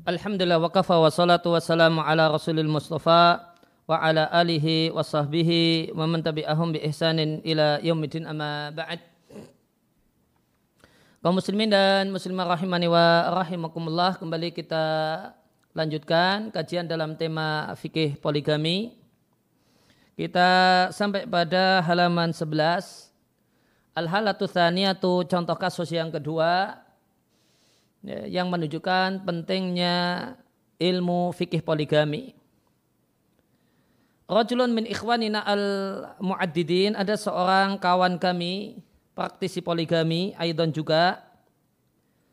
Alhamdulillah wa kafa wa salatu wassalamu ala rasulil mustafa wa ala alihi wa sahbihi wa man tabi'ahum bi ihsanin ila yaumidin amma ba'd. Kaum muslimin dan muslimah rahimani wa rahimakumullah kembali kita lanjutkan kajian dalam tema fikih poligami. Kita sampai pada halaman 11 al-halatu thaniyatu contoh kasus yang kedua Ya, yang menunjukkan pentingnya ilmu fikih poligami. Rajulun min ikhwanina al-mu'addidin, ada seorang kawan kami, praktisi poligami, Aidon juga.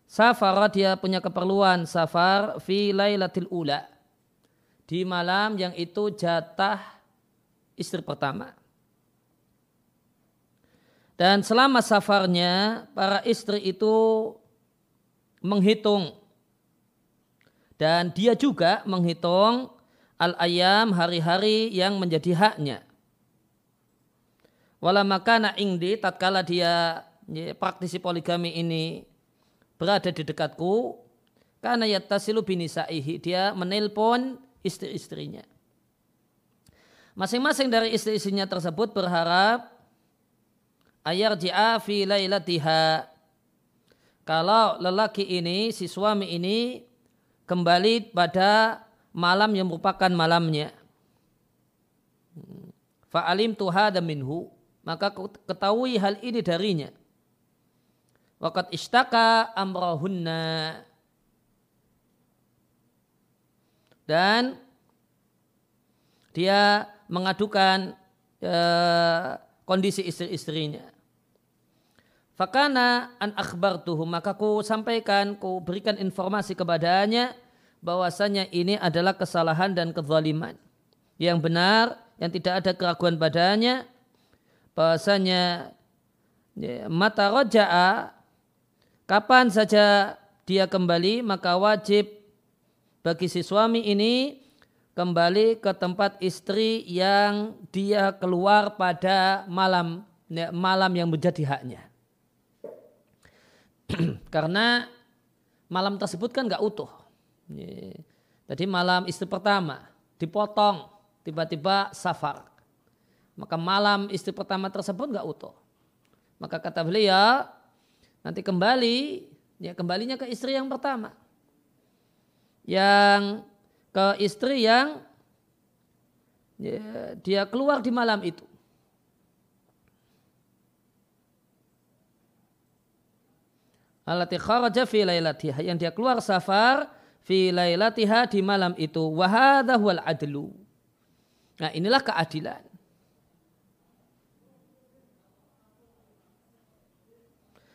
Safar dia punya keperluan safar fi lailatil ula. Di malam yang itu jatah istri pertama. Dan selama safarnya, para istri itu menghitung dan dia juga menghitung al-ayam hari-hari yang menjadi haknya. Wala makana ingdi tatkala dia ya, praktisi poligami ini berada di dekatku karena yattasilu binisaihi dia menelpon istri-istrinya. Masing-masing dari istri-istrinya tersebut berharap ayar ji'a fi lailatiha kalau lelaki ini, si suami ini kembali pada malam yang merupakan malamnya. Fa'alim tuhada minhu. Maka ketahui hal ini darinya. Wakat istaka amrahunna. Dan dia mengadukan uh, kondisi istri-istrinya. Fakana an tuh maka ku sampaikan, ku berikan informasi kepadanya bahwasanya ini adalah kesalahan dan kezaliman. Yang benar, yang tidak ada keraguan padanya, bahwasanya ya, mata roja'a, kapan saja dia kembali, maka wajib bagi si suami ini kembali ke tempat istri yang dia keluar pada malam ya, malam yang menjadi haknya. Karena malam tersebut kan nggak utuh. Jadi malam istri pertama dipotong tiba-tiba safar. Maka malam istri pertama tersebut nggak utuh. Maka kata beliau nanti kembali ya kembalinya ke istri yang pertama. Yang ke istri yang ya, dia keluar di malam itu. Alati kharaja fi lailatiha yang dia keluar safar fi lailatiha di malam itu wa huwal adlu. Nah, inilah keadilan.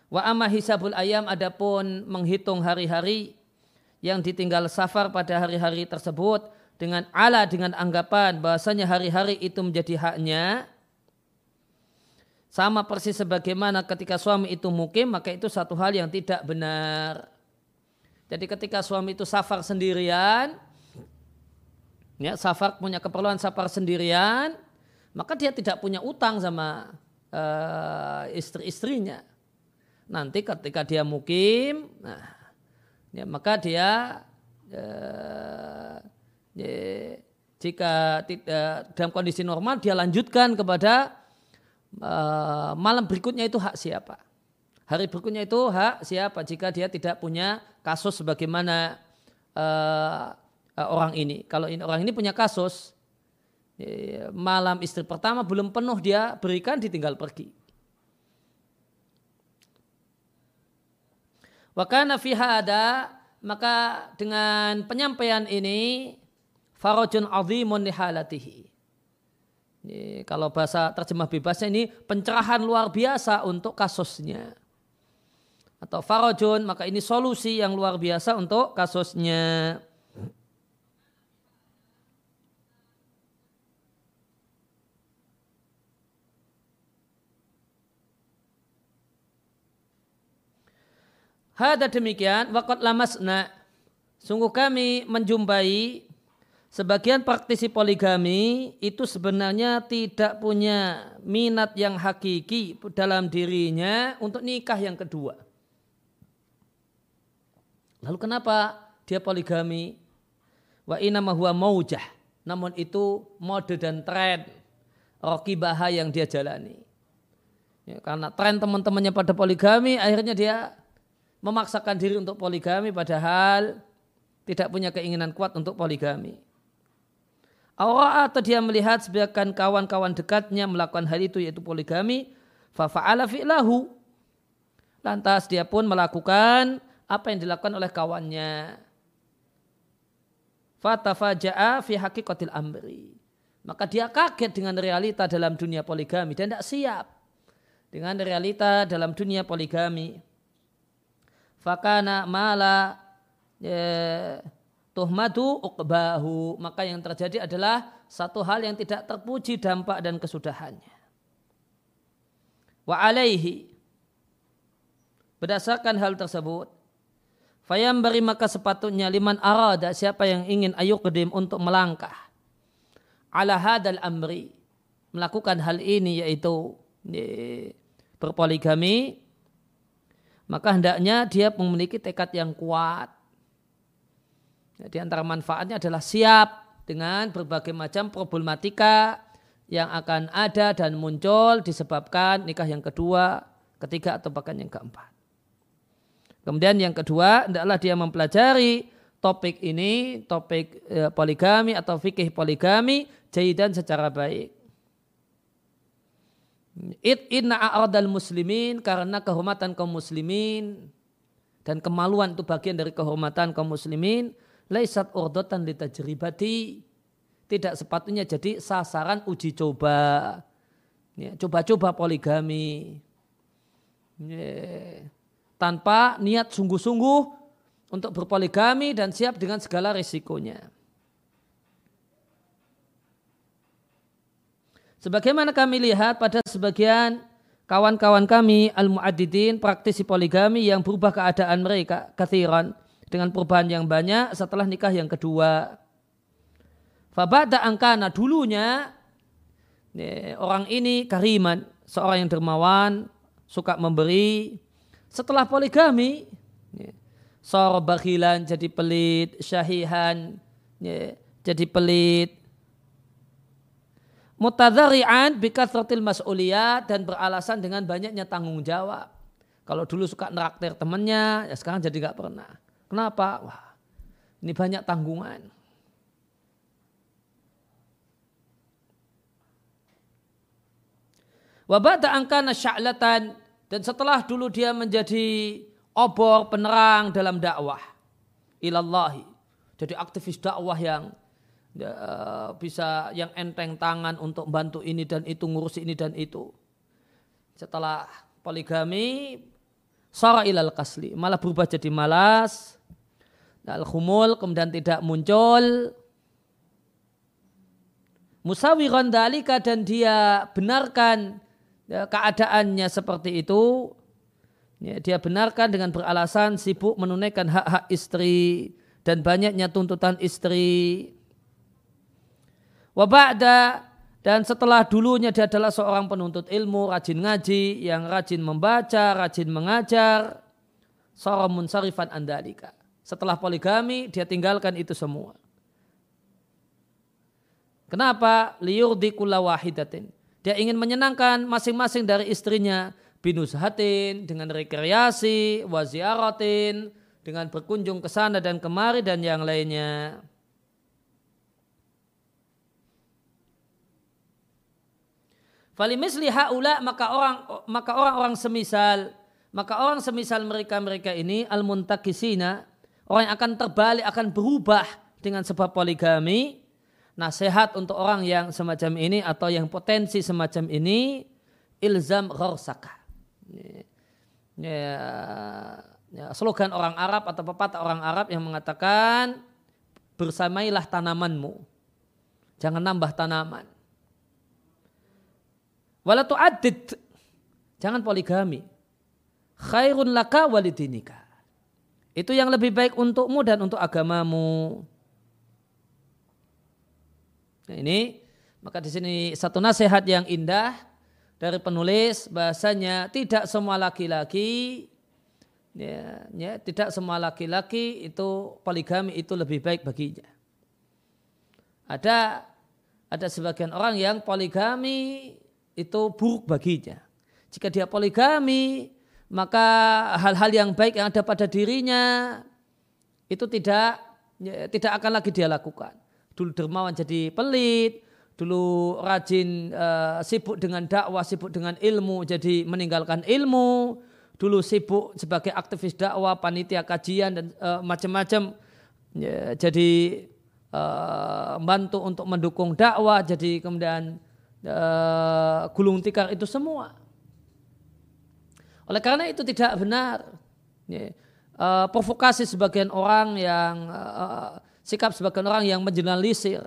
Wa amma hisabul ayam adapun menghitung hari-hari yang ditinggal safar pada hari-hari tersebut dengan ala dengan anggapan bahasanya hari-hari itu menjadi haknya sama persis sebagaimana ketika suami itu mukim, maka itu satu hal yang tidak benar. Jadi ketika suami itu safar sendirian, ya safar punya keperluan safar sendirian, maka dia tidak punya utang sama uh, istri-istrinya. Nanti ketika dia mukim, nah, ya, maka dia uh, ya, jika tidak dalam kondisi normal dia lanjutkan kepada Eh, malam berikutnya itu hak siapa? Hari berikutnya itu hak siapa jika dia tidak punya kasus sebagaimana uh, orang ini. Kalau ini, orang ini punya kasus, malam istri pertama belum penuh dia berikan ditinggal pergi. Wakana fiha ada maka dengan penyampaian ini farajun azimun lihalatihi ini, kalau bahasa terjemah bebasnya ini pencerahan luar biasa untuk kasusnya. Atau farajun, maka ini solusi yang luar biasa untuk kasusnya. Hada demikian, wakat lamasna. Sungguh kami menjumpai Sebagian praktisi poligami itu sebenarnya tidak punya minat yang hakiki dalam dirinya untuk nikah yang kedua. Lalu kenapa dia poligami. Wa inama huwa maujah. Namun itu mode dan tren rokibah yang dia jalani. Ya, karena tren teman-temannya pada poligami, akhirnya dia memaksakan diri untuk poligami padahal tidak punya keinginan kuat untuk poligami. Aura atau dia melihat sebagian kawan-kawan dekatnya melakukan hal itu yaitu poligami, fa'ala fi'lahu. Lantas dia pun melakukan apa yang dilakukan oleh kawannya. Fatafaja'a fi hakikatil amri. Maka dia kaget dengan realita dalam dunia poligami dan tidak siap dengan realita dalam dunia poligami. Fakana mala ya, tuhmadu uqbahu. Maka yang terjadi adalah satu hal yang tidak terpuji dampak dan kesudahannya. Wa alaihi. Berdasarkan hal tersebut, Fayam beri maka sepatutnya liman arada siapa yang ingin ayu untuk melangkah. Ala hadal amri. Melakukan hal ini yaitu berpoligami. Maka hendaknya dia memiliki tekad yang kuat. Di antara manfaatnya adalah siap dengan berbagai macam problematika yang akan ada dan muncul disebabkan nikah yang kedua, ketiga atau bahkan yang keempat. Kemudian yang kedua, hendaklah dia mempelajari topik ini, topik e, poligami atau fikih poligami, jahidan secara baik. It inna a'radal muslimin karena kehormatan kaum muslimin dan kemaluan itu bagian dari kehormatan kaum muslimin laisat urdotan litajribati tidak sepatutnya jadi sasaran uji coba. Ya, coba-coba poligami. Ya. Tanpa niat sungguh-sungguh untuk berpoligami dan siap dengan segala risikonya. Sebagaimana kami lihat pada sebagian kawan-kawan kami al-mu'addidin praktisi poligami yang berubah keadaan mereka kathiran dengan perubahan yang banyak setelah nikah yang kedua. Fabada angkana dulunya orang ini kariman, seorang yang dermawan, suka memberi, setelah poligami, sor bakhilan jadi pelit, syahihan ya, jadi pelit, mutadhari'an bikathratil mas'uliyat dan beralasan dengan banyaknya tanggung jawab. Kalau dulu suka neraktir temannya, ya sekarang jadi gak pernah. Kenapa? Wah, ini banyak tanggungan. Wabada angkana sya'latan dan setelah dulu dia menjadi obor penerang dalam dakwah ilallahi. Jadi aktivis dakwah yang ya, bisa yang enteng tangan untuk bantu ini dan itu, ngurus ini dan itu. Setelah poligami, sara ilal kasli, malah berubah jadi malas, al khumul kemudian tidak muncul, musawiran dalika dan dia benarkan ya, keadaannya seperti itu, ya, dia benarkan dengan beralasan sibuk menunaikan hak-hak istri dan banyaknya tuntutan istri. Wabada dan setelah dulunya dia adalah seorang penuntut ilmu, rajin ngaji, yang rajin membaca, rajin mengajar, seorang munsarifan andalika. Setelah poligami, dia tinggalkan itu semua. Kenapa? Liurdi kulla wahidatin dia ingin menyenangkan masing-masing dari istrinya binushatin dengan rekreasi, waziaratin, dengan berkunjung ke sana dan kemari dan yang lainnya. Falimisli haula maka orang maka orang-orang semisal maka orang semisal mereka-mereka ini al muntakisina orang yang akan terbalik akan berubah dengan sebab poligami nasihat untuk orang yang semacam ini atau yang potensi semacam ini ilzam ghorsaka. Ya, ya, slogan orang Arab atau pepatah orang Arab yang mengatakan bersamailah tanamanmu. Jangan nambah tanaman. Walatu adid. Jangan poligami. Khairun laka walidinika. Itu yang lebih baik untukmu dan untuk agamamu. Nah, ini maka di sini satu nasihat yang indah dari penulis bahasanya tidak semua laki-laki Ya, ya, tidak semua laki-laki itu poligami itu lebih baik baginya. Ada ada sebagian orang yang poligami itu buruk baginya. Jika dia poligami, maka hal-hal yang baik yang ada pada dirinya itu tidak ya, tidak akan lagi dia lakukan. Dulu dermawan jadi pelit, dulu rajin uh, sibuk dengan dakwah, sibuk dengan ilmu, jadi meninggalkan ilmu. Dulu sibuk sebagai aktivis dakwah, panitia kajian dan uh, macam-macam. Ya, jadi uh, membantu untuk mendukung dakwah, jadi kemudian uh, gulung tikar itu semua. Oleh karena itu tidak benar. Ya, uh, provokasi sebagian orang yang uh, sikap sebagian orang yang menjelasir.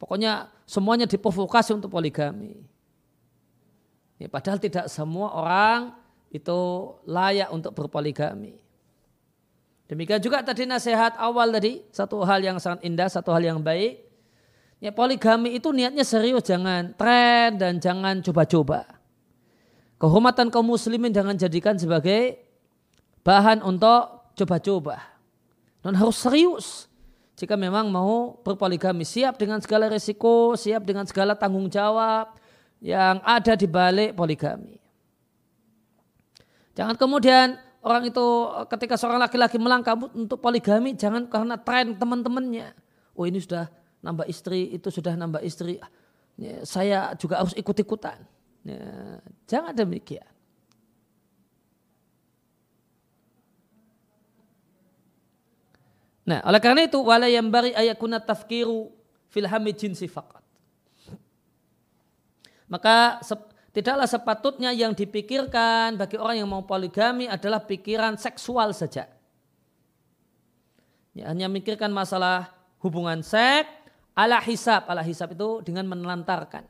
Pokoknya semuanya diprovokasi untuk poligami. Ya, padahal tidak semua orang itu layak untuk berpoligami. Demikian juga tadi nasihat awal tadi, satu hal yang sangat indah, satu hal yang baik. Ya, poligami itu niatnya serius, jangan tren dan jangan coba-coba. Kehormatan kaum muslimin jangan jadikan sebagai bahan untuk coba-coba. Dan harus serius. Jika memang mau berpoligami, siap dengan segala resiko, siap dengan segala tanggung jawab yang ada di balik poligami. Jangan kemudian orang itu ketika seorang laki-laki melangkah untuk poligami jangan karena tren teman-temannya. Oh ini sudah nambah istri, itu sudah nambah istri. Ya, saya juga harus ikut-ikutan. Ya, jangan demikian. Nah, oleh karena itu wala yang bari ayakuna tafkiru fil jinsi fakat. Maka Tidaklah sepatutnya yang dipikirkan bagi orang yang mau poligami adalah pikiran seksual saja. Ya, hanya mikirkan masalah hubungan seks, ala hisab. Ala hisab itu dengan menelantarkan.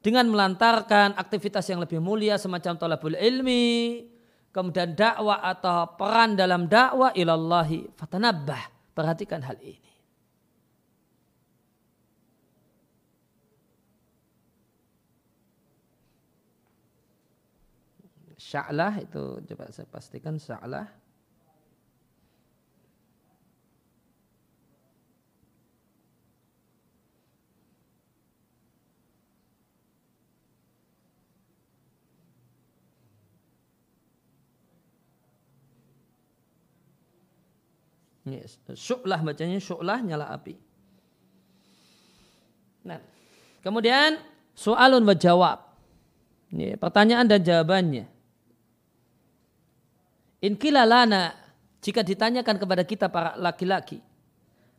Dengan melantarkan aktivitas yang lebih mulia semacam tolabul ilmi, kemudian dakwah atau peran dalam dakwah ilallahi. Fatanabbah. Perhatikan hal ini. Sya'lah itu coba saya pastikan Sya'lah. Yes. Syu'lah bacanya syu'lah nyala api. Nah, kemudian soalun wa jawab. Ini pertanyaan dan jawabannya. In lana jika ditanyakan kepada kita para laki-laki,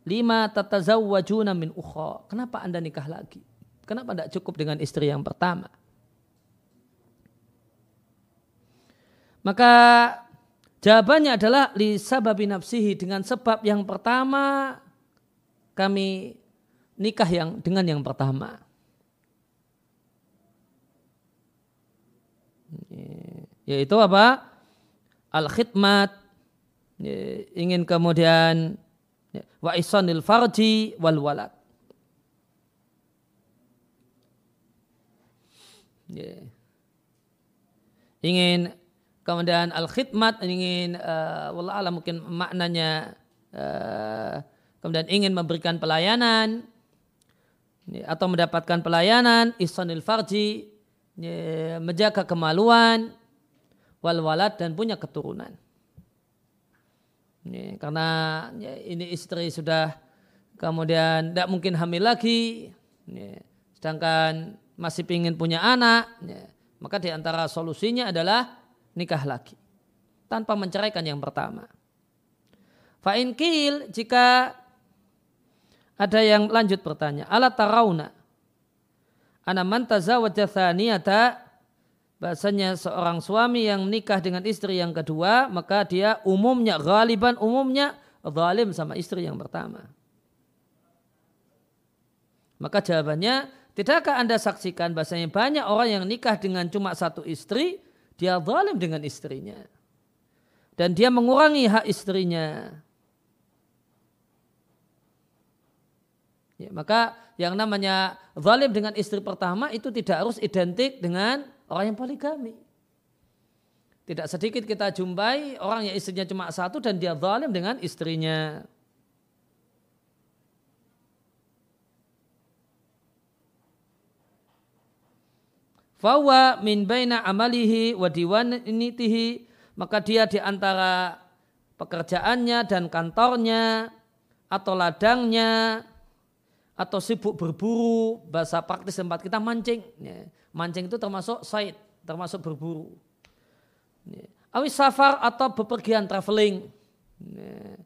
lima tatazawwajuna min. Kenapa Anda nikah lagi? Kenapa tidak cukup dengan istri yang pertama? Maka jawabannya adalah li sababi nafsihi dengan sebab yang pertama kami nikah yang dengan yang pertama. Yaitu apa? al-khidmat, ya, ingin kemudian wa isanil farji wal walad. Ingin kemudian al-khidmat, ingin uh, wallah alam mungkin maknanya uh, kemudian ingin memberikan pelayanan ya, atau mendapatkan pelayanan isanil farji menjaga kemaluan wal walad dan punya keturunan. Ini, karena ini istri sudah kemudian tidak mungkin hamil lagi, sedangkan masih ingin punya anak, maka di antara solusinya adalah nikah lagi tanpa menceraikan yang pertama. Fa'in kil jika ada yang lanjut bertanya, ala tarauna ana man tazawwaja thaniyata bahasanya seorang suami yang menikah dengan istri yang kedua maka dia umumnya galiban umumnya zalim sama istri yang pertama. Maka jawabannya tidakkah anda saksikan bahasanya banyak orang yang nikah dengan cuma satu istri dia zalim dengan istrinya dan dia mengurangi hak istrinya. Ya, maka yang namanya zalim dengan istri pertama itu tidak harus identik dengan orang yang poligami. Tidak sedikit kita jumpai orang yang istrinya cuma satu dan dia zalim dengan istrinya. Fawa min baina amalihi wa diwanitihi maka dia di antara pekerjaannya dan kantornya atau ladangnya atau sibuk berburu bahasa praktis tempat kita mancing ya. mancing itu termasuk site termasuk berburu ya. awis safar atau bepergian traveling ya.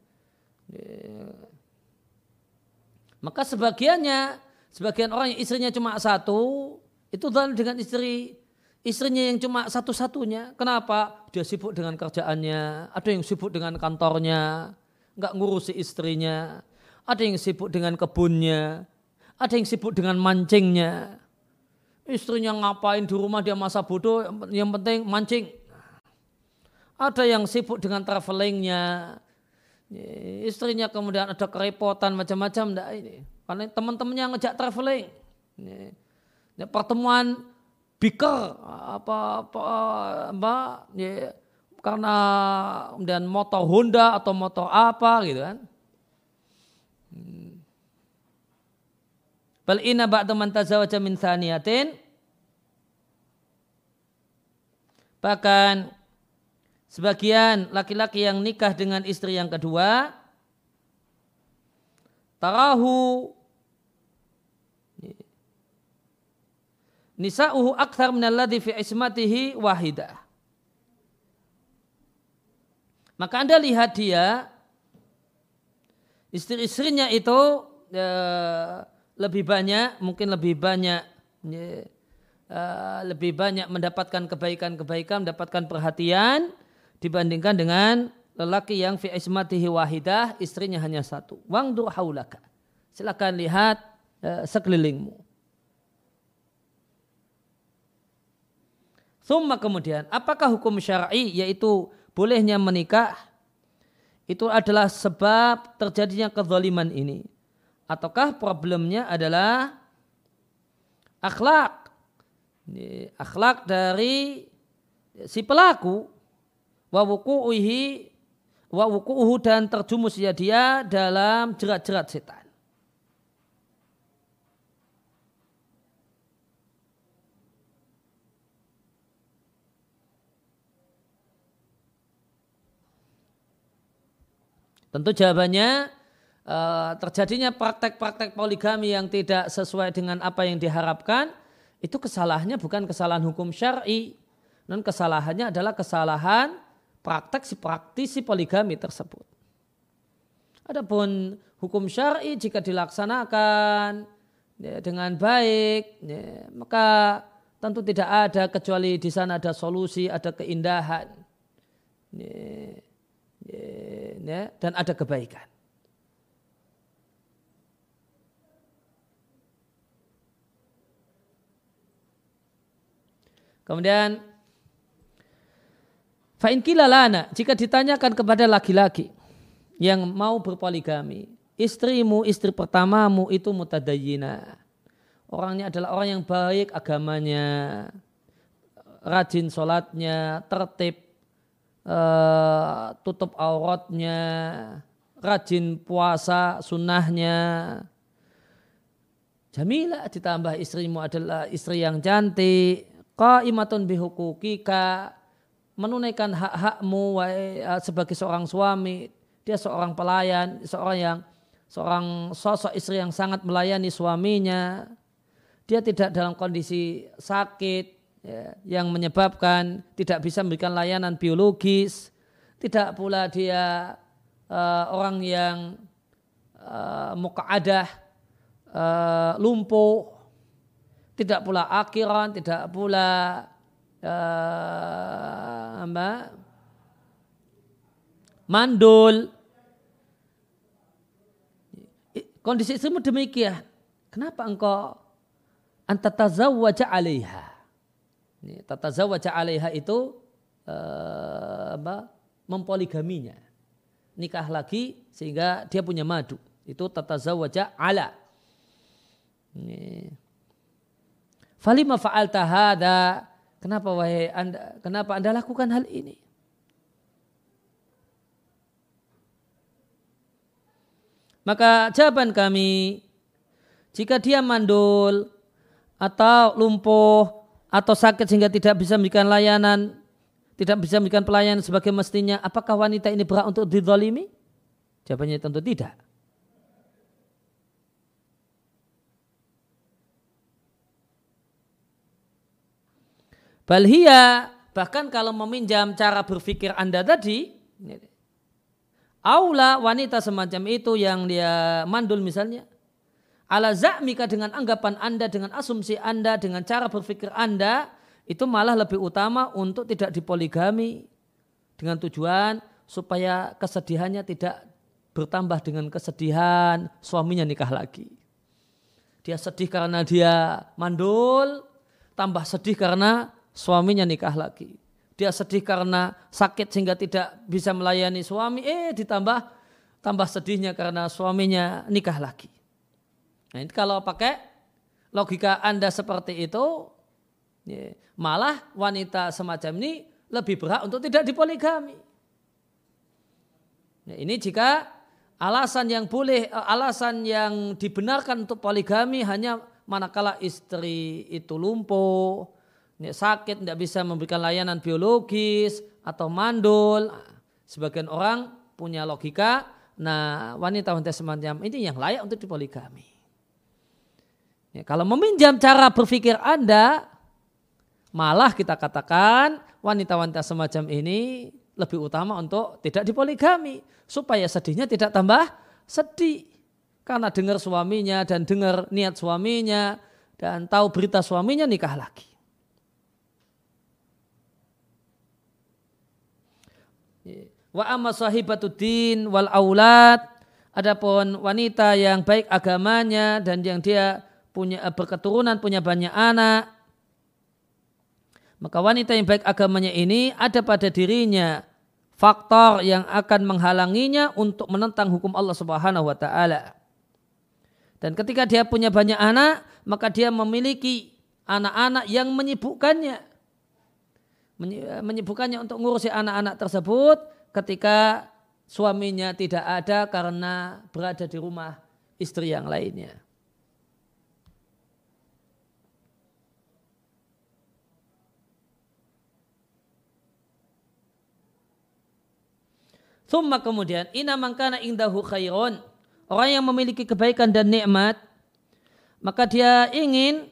maka sebagiannya sebagian orang yang istrinya cuma satu itu dengan istri istrinya yang cuma satu-satunya. Kenapa? Dia sibuk dengan kerjaannya. Ada yang sibuk dengan kantornya. Nggak ngurusi istrinya. Ada yang sibuk dengan kebunnya. Ada yang sibuk dengan mancingnya. Istrinya ngapain di rumah dia masa bodoh. Yang penting mancing. Ada yang sibuk dengan travelingnya. Istrinya kemudian ada kerepotan macam-macam. ini. Karena teman-temannya ngejak traveling ya, pertemuan biker apa apa apa ya, karena dan motor Honda atau motor apa gitu kan. Bal inna ba'da man tazawaja min thaniyatin Bahkan sebagian laki-laki yang nikah dengan istri yang kedua tarahu nisa'uhu akthar minalladhi fi ismatihi wahidah. Maka Anda lihat dia istri-istrinya itu ya, lebih banyak, mungkin lebih banyak ya, uh, lebih banyak mendapatkan kebaikan-kebaikan, mendapatkan perhatian dibandingkan dengan lelaki yang fi ismatihi wahidah, istrinya hanya satu. Wangdur haulaka. Silakan lihat uh, sekelilingmu. Thumma kemudian, apakah hukum syar'i yaitu bolehnya menikah itu adalah sebab terjadinya kezaliman ini? Ataukah problemnya adalah akhlak? Akhlak dari si pelaku wa wuku'uhi wa wuku'uhu dan terjumusnya dia dalam jerat-jerat setan. Tentu jawabannya eh, terjadinya praktek-praktek poligami yang tidak sesuai dengan apa yang diharapkan itu kesalahannya bukan kesalahan hukum syar'i, non kesalahannya adalah kesalahan praktek si praktisi poligami tersebut. Adapun hukum syar'i jika dilaksanakan ya, dengan baik, ya, maka tentu tidak ada kecuali di sana ada solusi, ada keindahan. Ya, dan ada kebaikan. Kemudian Fa'in kilalana, jika ditanyakan kepada laki-laki yang mau berpoligami, istrimu, istri pertamamu itu mutadayyina. Orangnya adalah orang yang baik agamanya, rajin sholatnya, tertib uh, tutup auratnya, rajin puasa sunnahnya. Jamilah ditambah istrimu adalah istri yang cantik, qaimatun bihukukika, menunaikan hak-hakmu uh, sebagai seorang suami, dia seorang pelayan, seorang yang seorang sosok istri yang sangat melayani suaminya. Dia tidak dalam kondisi sakit, ya, yang menyebabkan tidak bisa memberikan layanan biologis, tidak pula dia uh, orang yang uh, mukaadah uh, lumpuh, tidak pula akhiran, tidak pula uh, apa, mandul. Kondisi istrimu demikian. Kenapa engkau antatazawwaja alaiha? Tata zawaja alaiha itu apa, mempoligaminya. Nikah lagi sehingga dia punya madu. Itu tata zawaja ala. Falima fa'al tahada. Kenapa wahai anda, kenapa anda lakukan hal ini? Maka jawaban kami, jika dia mandul atau lumpuh atau sakit sehingga tidak bisa memberikan layanan, tidak bisa memberikan pelayanan sebagai mestinya, apakah wanita ini berhak untuk didolimi? Jawabannya tentu tidak. Balhia bahkan kalau meminjam cara berpikir Anda tadi, aula wanita semacam itu yang dia mandul misalnya, ala zakmika dengan anggapan Anda, dengan asumsi Anda, dengan cara berpikir Anda, itu malah lebih utama untuk tidak dipoligami dengan tujuan supaya kesedihannya tidak bertambah dengan kesedihan suaminya nikah lagi. Dia sedih karena dia mandul, tambah sedih karena suaminya nikah lagi. Dia sedih karena sakit sehingga tidak bisa melayani suami, eh ditambah tambah sedihnya karena suaminya nikah lagi. Nah, ini kalau pakai logika Anda seperti itu, ya, malah wanita semacam ini lebih berhak untuk tidak dipoligami. Nah, ini jika alasan yang boleh, eh, alasan yang dibenarkan untuk poligami hanya manakala istri itu lumpuh, sakit, tidak bisa memberikan layanan biologis atau mandul. Sebagian orang punya logika, nah wanita-wanita semacam ini yang layak untuk dipoligami. Ya, kalau meminjam cara berpikir Anda, malah kita katakan wanita-wanita semacam ini lebih utama untuk tidak dipoligami supaya sedihnya tidak tambah sedih karena dengar suaminya dan dengar niat suaminya dan tahu berita suaminya nikah lagi. Wa amma sahibatuddin wal aulad adapun wanita yang baik agamanya dan yang dia punya eh, berketurunan punya banyak anak maka wanita yang baik agamanya ini ada pada dirinya faktor yang akan menghalanginya untuk menentang hukum Allah Subhanahu wa taala. Dan ketika dia punya banyak anak, maka dia memiliki anak-anak yang menyibukkannya. Menyibukkannya untuk ngurusi anak-anak tersebut ketika suaminya tidak ada karena berada di rumah istri yang lainnya. Thumma kemudian ina mangkana indahu khairun. Orang yang memiliki kebaikan dan nikmat maka dia ingin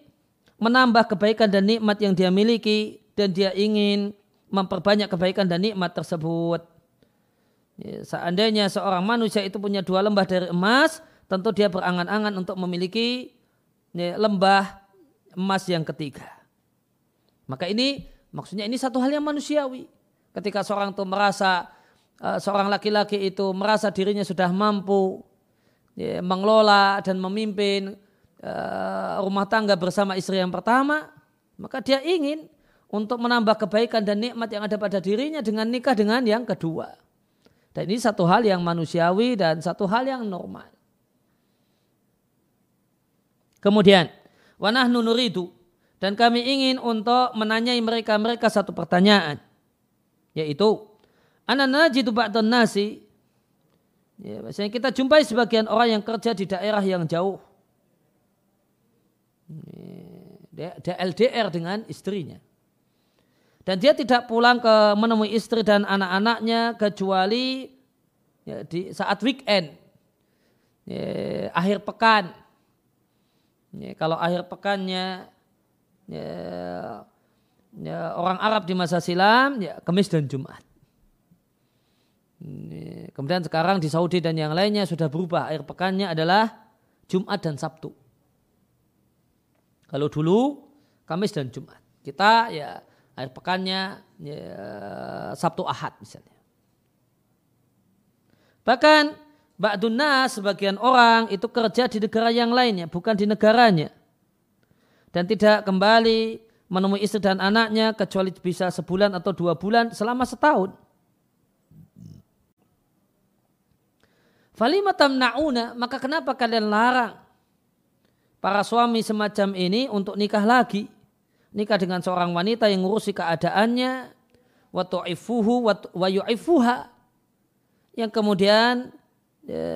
menambah kebaikan dan nikmat yang dia miliki dan dia ingin memperbanyak kebaikan dan nikmat tersebut. Ya, seandainya seorang manusia itu punya dua lembah dari emas, tentu dia berangan-angan untuk memiliki ya, lembah emas yang ketiga. Maka ini maksudnya ini satu hal yang manusiawi. Ketika seorang itu merasa seorang laki-laki itu merasa dirinya sudah mampu ya, mengelola dan memimpin uh, rumah tangga bersama istri yang pertama, maka dia ingin untuk menambah kebaikan dan nikmat yang ada pada dirinya dengan nikah dengan yang kedua. Dan ini satu hal yang manusiawi dan satu hal yang normal. Kemudian, wanah nunuridu dan kami ingin untuk menanyai mereka-mereka satu pertanyaan. Yaitu, anana jitu ba'dun nasi. Ya, misalnya kita jumpai sebagian orang yang kerja di daerah yang jauh. Dia LDR dengan istrinya. Dan dia tidak pulang ke menemui istri dan anak-anaknya kecuali ya, di saat weekend, ya, akhir pekan. Ya, kalau akhir pekannya ya, ya, orang Arab di masa silam, ya Kamis dan Jumat. Kemudian sekarang di Saudi dan yang lainnya sudah berubah. Akhir pekannya adalah Jumat dan Sabtu. Kalau dulu Kamis dan Jumat. Kita ya akhir pekannya ya, Sabtu Ahad misalnya. Bahkan Ba'dun nas sebagian orang itu kerja di negara yang lainnya, bukan di negaranya. Dan tidak kembali menemui istri dan anaknya kecuali bisa sebulan atau dua bulan selama setahun. Falimatam na'una, maka kenapa kalian larang para suami semacam ini untuk nikah lagi? nikah dengan seorang wanita yang ngurusi keadaannya wa tu'ifuhu wa yu'ifuha yang kemudian ya,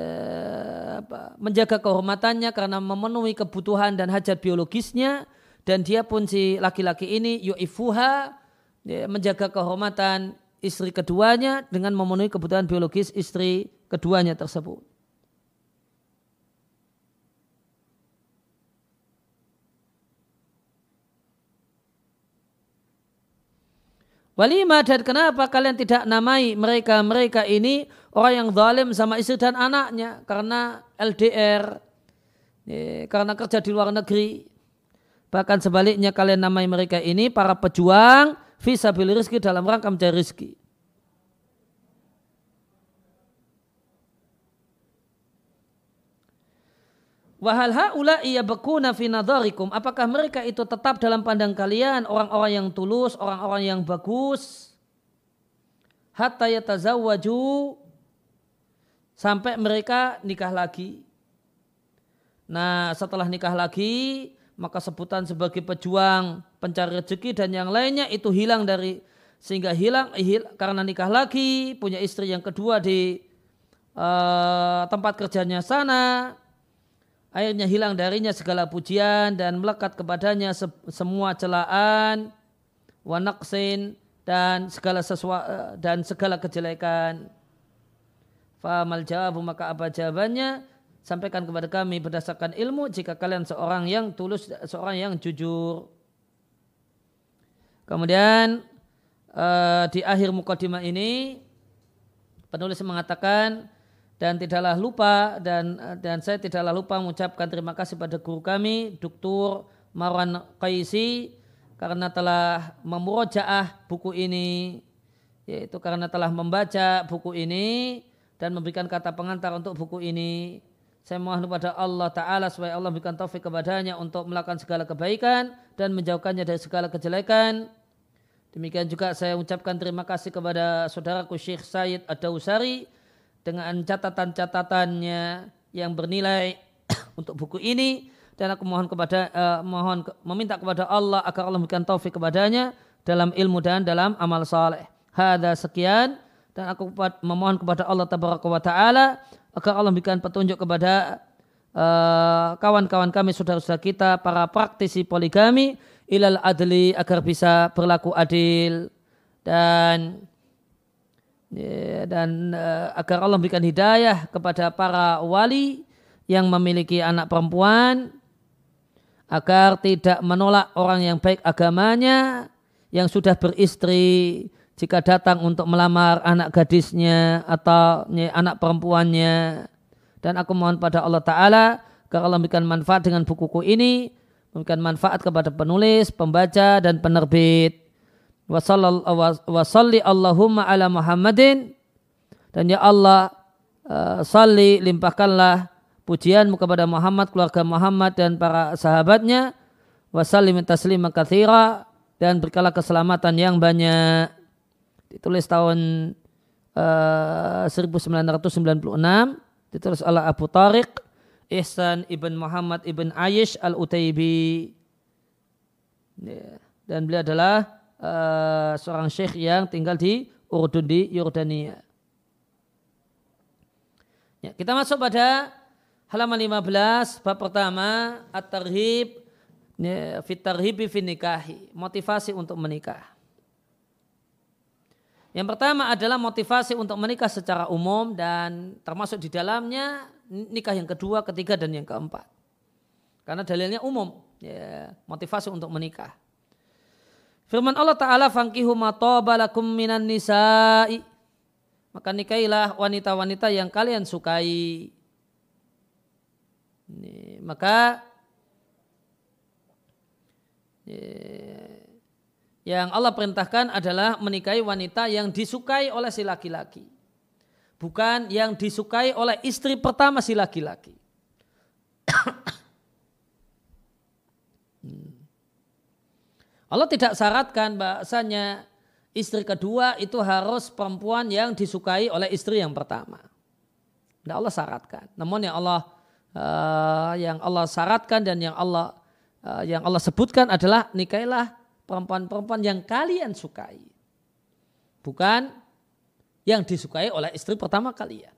apa, menjaga kehormatannya karena memenuhi kebutuhan dan hajat biologisnya dan dia pun si laki-laki ini yu'ifuha ya, menjaga kehormatan istri keduanya dengan memenuhi kebutuhan biologis istri keduanya tersebut. Walima dan kenapa kalian tidak namai mereka-mereka ini orang yang zalim sama istri dan anaknya karena LDR, ya, karena kerja di luar negeri. Bahkan sebaliknya kalian namai mereka ini para pejuang visabilis rizki dalam rangka mencari rizki. Wahal haula iya bekuna fi nadharikum. Apakah mereka itu tetap dalam pandang kalian orang-orang yang tulus, orang-orang yang bagus? Hatta yatazawwaju sampai mereka nikah lagi. Nah, setelah nikah lagi, maka sebutan sebagai pejuang, pencari rezeki dan yang lainnya itu hilang dari sehingga hilang hil, karena nikah lagi, punya istri yang kedua di uh, tempat kerjanya sana, akhirnya hilang darinya segala pujian dan melekat kepadanya se semua celaan wanaksin dan segala sesuatu dan segala kejelekan. Famal jawabu maka apa jawabannya? Sampaikan kepada kami berdasarkan ilmu jika kalian seorang yang tulus, seorang yang jujur. Kemudian uh, di akhir mukadimah ini penulis mengatakan dan tidaklah lupa dan dan saya tidaklah lupa mengucapkan terima kasih pada guru kami Dr. Marwan Qaisi karena telah memurojaah buku ini yaitu karena telah membaca buku ini dan memberikan kata pengantar untuk buku ini saya mohon kepada Allah Ta'ala supaya Allah memberikan taufik kepadanya untuk melakukan segala kebaikan dan menjauhkannya dari segala kejelekan. Demikian juga saya ucapkan terima kasih kepada saudaraku Syekh Said Ad-Dawsari dengan catatan-catatannya yang bernilai untuk buku ini dan aku mohon kepada uh, mohon meminta kepada Allah agar Allah memberikan taufik kepadanya dalam ilmu dan dalam amal saleh. Hada sekian dan aku memohon kepada Allah tabaraka wa taala agar Allah memberikan petunjuk kepada uh, kawan-kawan uh, kami saudara-saudara kita para praktisi poligami ilal adli agar bisa berlaku adil. Dan Ya, dan uh, agar Allah memberikan hidayah kepada para wali yang memiliki anak perempuan agar tidak menolak orang yang baik agamanya yang sudah beristri jika datang untuk melamar anak gadisnya atau anak perempuannya. Dan aku mohon pada Allah Ta'ala agar Allah memberikan manfaat dengan bukuku ini memberikan manfaat kepada penulis, pembaca dan penerbit. Wa salli Allahumma ala Muhammadin. Dan ya Allah uh, salli limpahkanlah pujianmu kepada Muhammad keluarga Muhammad dan para sahabatnya. Wa sallim taslima katsira dan berkala keselamatan yang banyak. Ditulis tahun uh, 1996 ditulis oleh Abu Tariq Ihsan ibn Muhammad ibn Aish al-Utaibi yeah. dan beliau adalah uh, seorang syekh yang tinggal di Urdun di Yordania. Ya, kita masuk pada halaman 15 bab pertama at-tarhib ya, fit tarhibi nikahi, motivasi untuk menikah. Yang pertama adalah motivasi untuk menikah secara umum dan termasuk di dalamnya nikah yang kedua, ketiga dan yang keempat. Karena dalilnya umum, ya, motivasi untuk menikah. Firman Allah Ta'ala fankihu matobalakum minan nisa'i. Maka nikailah wanita-wanita yang kalian sukai. Ini, maka yang Allah perintahkan adalah menikahi wanita yang disukai oleh si laki-laki. Bukan yang disukai oleh istri pertama si laki-laki. Allah tidak syaratkan bahasanya istri kedua itu harus perempuan yang disukai oleh istri yang pertama. Tidak Allah syaratkan. Namun yang Allah uh, yang Allah syaratkan dan yang Allah uh, yang Allah sebutkan adalah nikailah perempuan-perempuan yang kalian sukai. Bukan yang disukai oleh istri pertama kalian.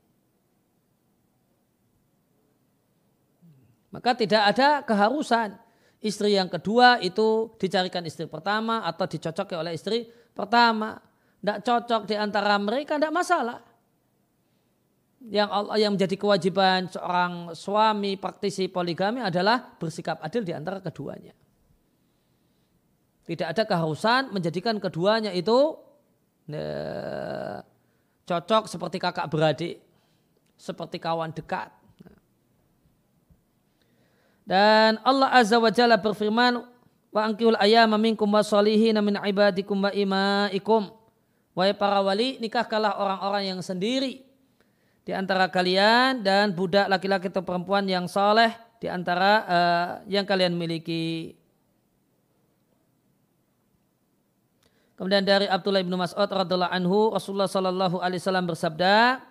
Maka tidak ada keharusan istri yang kedua itu dicarikan istri pertama atau dicocoki oleh istri pertama. Tidak cocok di antara mereka, tidak masalah. Yang Allah yang menjadi kewajiban seorang suami praktisi poligami adalah bersikap adil di antara keduanya. Tidak ada keharusan menjadikan keduanya itu eh, cocok seperti kakak beradik, seperti kawan dekat. Dan Allah Azza wa Jalla berfirman, wa angkihul ayama minkum wa salihin min ibadikum wa imaikum. Wahai para wali, nikahkanlah orang-orang yang sendiri di antara kalian dan budak laki-laki atau perempuan yang soleh di antara uh, yang kalian miliki. Kemudian dari Abdullah bin Mas'ud radhiallahu anhu Rasulullah sallallahu alaihi wasallam bersabda,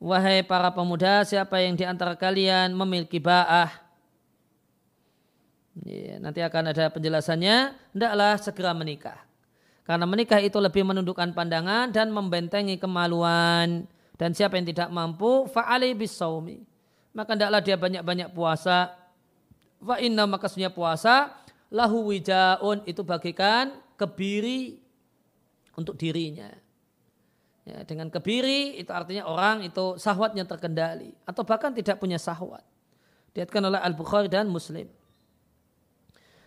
"Wahai para pemuda, siapa yang di antara kalian memiliki ba'ah Ya, nanti akan ada penjelasannya. Hendaklah segera menikah. Karena menikah itu lebih menundukkan pandangan dan membentengi kemaluan. Dan siapa yang tidak mampu, fa'ali bisawmi. Maka hendaklah dia banyak-banyak puasa. Fa inna maka puasa, lahu wijaun itu bagikan kebiri untuk dirinya. Ya, dengan kebiri itu artinya orang itu sahwatnya terkendali. Atau bahkan tidak punya sahwat. Diatkan oleh Al-Bukhari dan Muslim.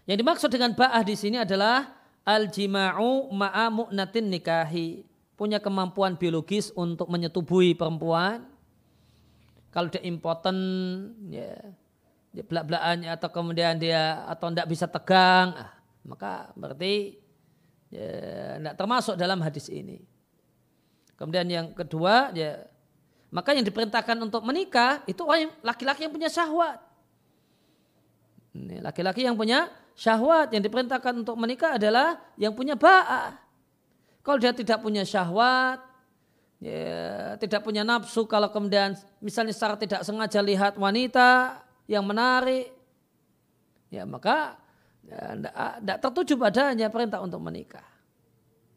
Yang dimaksud dengan ba'ah di sini adalah al-jima'u ma'a mu'natin nikahi. Punya kemampuan biologis untuk menyetubuhi perempuan. Kalau dia impoten, ya, dia belak-belakannya atau kemudian dia atau tidak bisa tegang, ah, maka berarti ya, tidak termasuk dalam hadis ini. Kemudian yang kedua, ya, maka yang diperintahkan untuk menikah itu orang laki-laki yang punya syahwat. Laki-laki yang punya syahwat yang diperintahkan untuk menikah adalah yang punya ba'ah. Kalau dia tidak punya syahwat, ya, tidak punya nafsu, kalau kemudian misalnya secara tidak sengaja lihat wanita yang menarik, ya maka tidak ya, tertuju padanya perintah untuk menikah.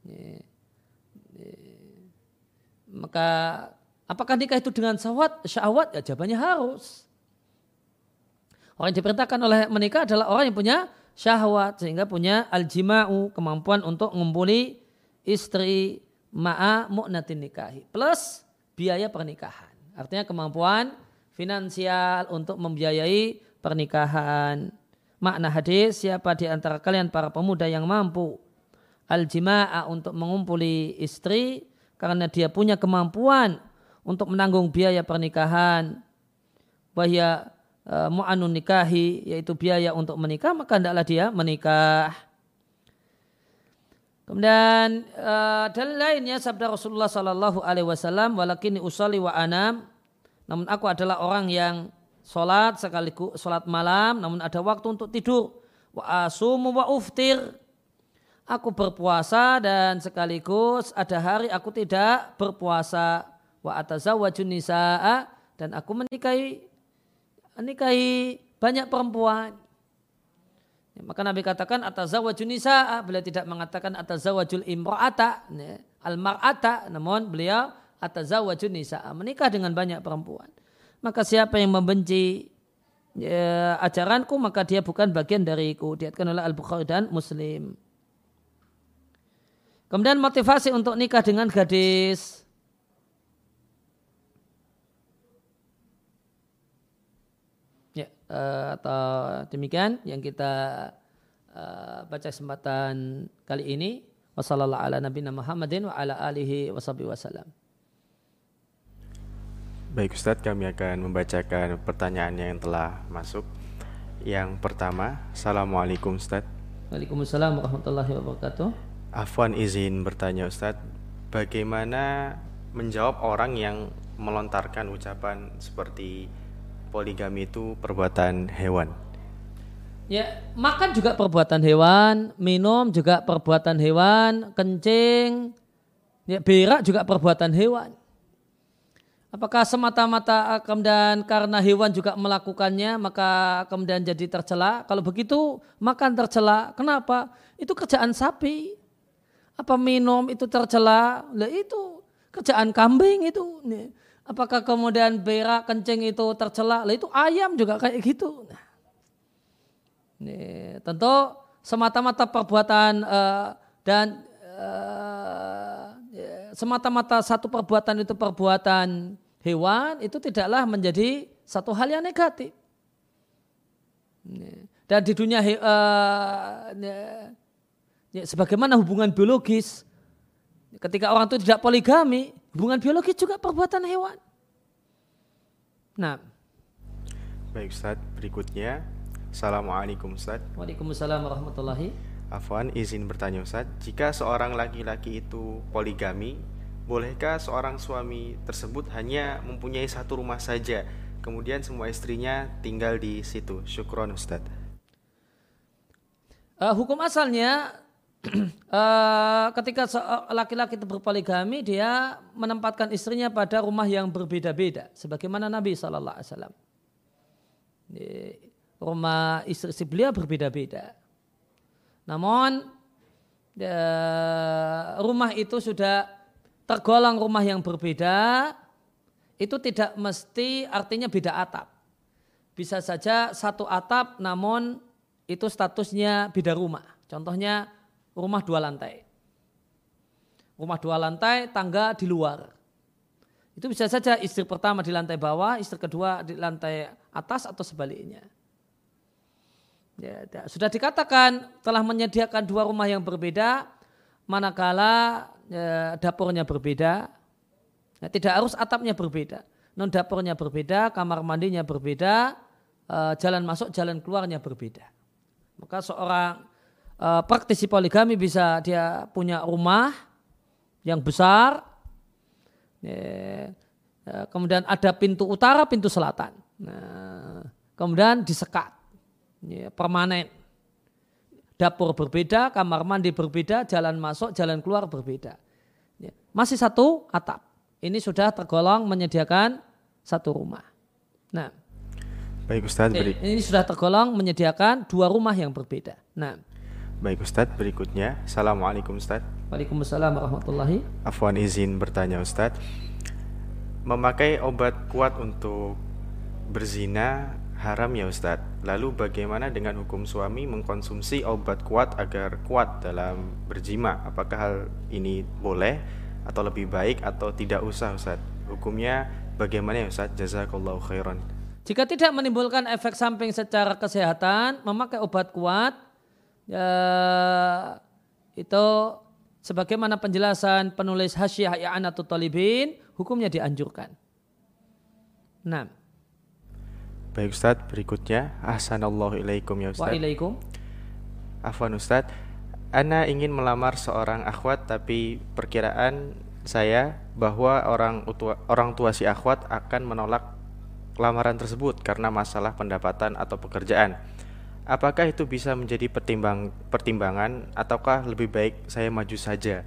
Ya, ya. Maka apakah nikah itu dengan syahwat? Syahwat ya jawabannya harus. Orang yang diperintahkan oleh menikah adalah orang yang punya syahwat sehingga punya al-jima'u kemampuan untuk ngumpuli istri ma'a mu'natin nikahi plus biaya pernikahan. Artinya kemampuan finansial untuk membiayai pernikahan. Makna hadis siapa di antara kalian para pemuda yang mampu al-jima'a untuk mengumpuli istri karena dia punya kemampuan untuk menanggung biaya pernikahan. Bahaya uh, mu'anun nikahi yaitu biaya untuk menikah maka hendaklah dia menikah. Kemudian uh, dalil lainnya sabda Rasulullah Sallallahu Alaihi Wasallam walakini usali wa anam namun aku adalah orang yang sholat sekaligus sholat malam namun ada waktu untuk tidur. Wa asumu wa uftir. Aku berpuasa dan sekaligus ada hari aku tidak berpuasa. Wa atazawwajun nisaa dan aku menikahi nikahi banyak perempuan. Ya, maka Nabi katakan atazawajun nisa'a, beliau tidak mengatakan atazawajul imra'ata, ya, al-mar'ata, namun beliau atazawajun nisa'a, menikah dengan banyak perempuan. Maka siapa yang membenci ya, ajaranku, maka dia bukan bagian dariku. Diatkan oleh Al-Bukhari dan Muslim. Kemudian motivasi untuk nikah dengan gadis uh, atau demikian yang kita uh, baca kesempatan kali ini. Wassalamualaikum ala nabiyina Muhammadin wa ala alihi wasallam. Baik Ustadz, kami akan membacakan pertanyaan yang telah masuk. Yang pertama, Assalamualaikum Ustadz. Waalaikumsalam warahmatullahi wabarakatuh. Afwan izin bertanya Ustadz, bagaimana menjawab orang yang melontarkan ucapan seperti poligami itu perbuatan hewan? Ya, makan juga perbuatan hewan, minum juga perbuatan hewan, kencing, ya berak juga perbuatan hewan. Apakah semata-mata kemudian karena hewan juga melakukannya maka kemudian jadi tercela? Kalau begitu makan tercela. Kenapa? Itu kerjaan sapi. Apa minum itu tercela? Lah itu kerjaan kambing itu. Apakah kemudian berak kencing itu tercela? Lah itu ayam juga kayak gitu. Nah, ini, tentu semata-mata perbuatan uh, dan uh, semata-mata satu perbuatan itu perbuatan hewan itu tidaklah menjadi satu hal yang negatif. Dan di dunia uh, ya, sebagaimana hubungan biologis, ketika orang itu tidak poligami, hubungan biologis juga perbuatan hewan. Nah, baik Ustaz, berikutnya Assalamualaikum Ustaz. Waalaikumsalam warahmatullahi. Afwan, izin bertanya Ustaz, jika seorang laki-laki itu poligami, bolehkah seorang suami tersebut hanya mempunyai satu rumah saja, kemudian semua istrinya tinggal di situ? Syukron Ustadz. Uh, hukum asalnya uh, ketika laki-laki itu berpoligami dia menempatkan istrinya pada rumah yang berbeda-beda sebagaimana Nabi Shallallahu Alaihi rumah istri beliau berbeda-beda namun uh, rumah itu sudah tergolong rumah yang berbeda itu tidak mesti artinya beda atap. Bisa saja satu atap namun itu statusnya beda rumah. Contohnya rumah dua lantai. Rumah dua lantai, tangga di luar. Itu bisa saja istri pertama di lantai bawah, istri kedua di lantai atas atau sebaliknya. Ya, sudah dikatakan telah menyediakan dua rumah yang berbeda, manakala ya, dapurnya berbeda, ya, tidak harus atapnya berbeda. Non dapurnya berbeda, kamar mandinya berbeda, uh, jalan masuk, jalan keluarnya berbeda. Maka seorang uh, praktisi poligami bisa dia punya rumah yang besar, ya, kemudian ada pintu utara, pintu selatan. Nah, kemudian disekat, permanen dapur berbeda, kamar mandi berbeda, jalan masuk, jalan keluar berbeda. Ya. Masih satu atap. Ini sudah tergolong menyediakan satu rumah. Nah, baik Ustadz. Beri... Ini sudah tergolong menyediakan dua rumah yang berbeda. Nah, baik Ustadz. Berikutnya, Assalamualaikum Ustadz. Waalaikumsalam warahmatullahi. Afwan izin bertanya Ustadz. Memakai obat kuat untuk berzina haram ya Ustadz. Lalu bagaimana dengan hukum suami mengkonsumsi obat kuat agar kuat dalam berjima? Apakah hal ini boleh atau lebih baik atau tidak usah Ustadz? Hukumnya bagaimana ya Ustadz? Jazakallahu khairan. Jika tidak menimbulkan efek samping secara kesehatan, memakai obat kuat ya, itu sebagaimana penjelasan penulis Hasyiah Ya'anatul Talibin, hukumnya dianjurkan. Nah, Baik Ustaz, berikutnya Ahsanallahu ilaikum ya Ustaz Waalaikum Afwan Ustaz Ana ingin melamar seorang akhwat tapi perkiraan saya bahwa orang tua, orang tua si akhwat akan menolak lamaran tersebut karena masalah pendapatan atau pekerjaan. Apakah itu bisa menjadi pertimbang, pertimbangan ataukah lebih baik saya maju saja?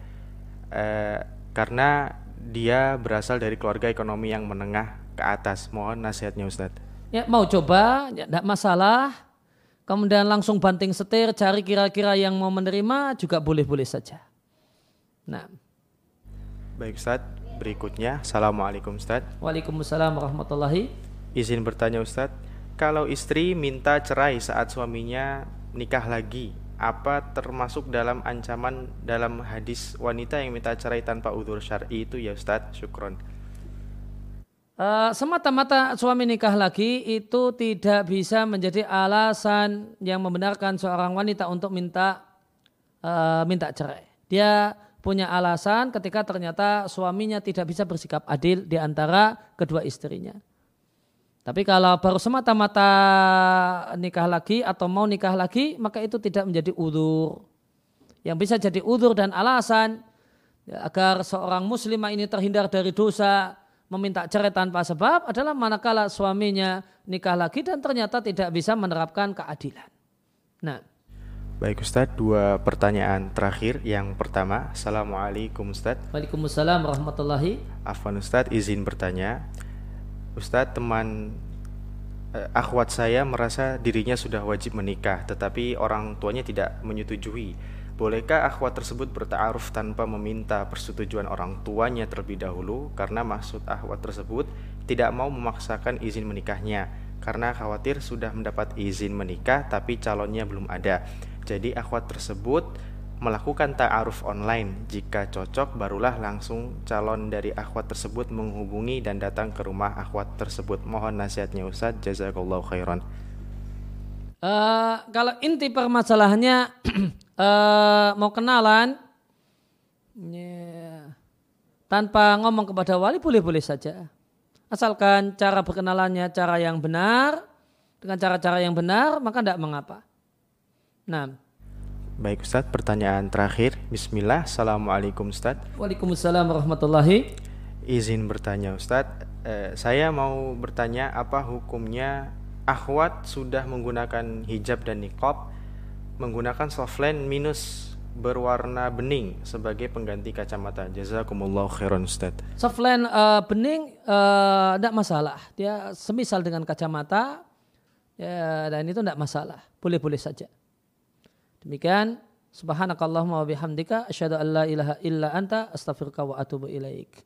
Eh, karena dia berasal dari keluarga ekonomi yang menengah ke atas. Mohon nasihatnya Ustadz ya, mau coba, ya, tidak masalah. Kemudian langsung banting setir, cari kira-kira yang mau menerima juga boleh-boleh saja. Nah. Baik Ustaz, berikutnya Assalamualaikum Ustaz. Waalaikumsalam warahmatullahi. Izin bertanya Ustaz, kalau istri minta cerai saat suaminya nikah lagi, apa termasuk dalam ancaman dalam hadis wanita yang minta cerai tanpa udur syar'i itu ya Ustaz? Syukron. Uh, semata-mata suami nikah lagi itu tidak bisa menjadi alasan yang membenarkan seorang wanita untuk minta uh, minta cerai. Dia punya alasan ketika ternyata suaminya tidak bisa bersikap adil di antara kedua istrinya. Tapi kalau baru semata-mata nikah lagi atau mau nikah lagi, maka itu tidak menjadi udur. Yang bisa jadi udur dan alasan ya, agar seorang muslimah ini terhindar dari dosa, meminta cerai tanpa sebab adalah manakala suaminya nikah lagi dan ternyata tidak bisa menerapkan keadilan. Nah, Baik Ustadz, dua pertanyaan terakhir. Yang pertama, Assalamualaikum Ustadz. Waalaikumsalam warahmatullahi. Afwan Ustadz, izin bertanya. Ustadz, teman eh, akhwat saya merasa dirinya sudah wajib menikah, tetapi orang tuanya tidak menyetujui. Bolehkah akhwat tersebut bertaaruf tanpa meminta persetujuan orang tuanya terlebih dahulu? Karena maksud akhwat tersebut tidak mau memaksakan izin menikahnya, karena khawatir sudah mendapat izin menikah tapi calonnya belum ada. Jadi akhwat tersebut melakukan ta'aruf online. Jika cocok barulah langsung calon dari akhwat tersebut menghubungi dan datang ke rumah akhwat tersebut. Mohon nasihatnya Ustaz. Jazakallahu khairan. Uh, kalau inti permasalahannya uh, mau kenalan yeah. tanpa ngomong kepada wali boleh-boleh saja. Asalkan cara berkenalannya cara yang benar dengan cara-cara yang benar maka tidak mengapa. Nah. Baik Ustaz, pertanyaan terakhir. Bismillah, Assalamualaikum Ustaz. Waalaikumsalam warahmatullahi. Izin bertanya Ustaz, eh, saya mau bertanya apa hukumnya akhwat sudah menggunakan hijab dan niqab menggunakan softline minus berwarna bening sebagai pengganti kacamata. Jazakumullah khairan Ustaz. Softline uh, bening tidak uh, masalah. Dia semisal dengan kacamata ya, dan itu tidak masalah. Boleh-boleh saja. Demikian subhanakallahumma wa bihamdika asyhadu an la ilaha illa anta astaghfiruka wa atubu ilaik.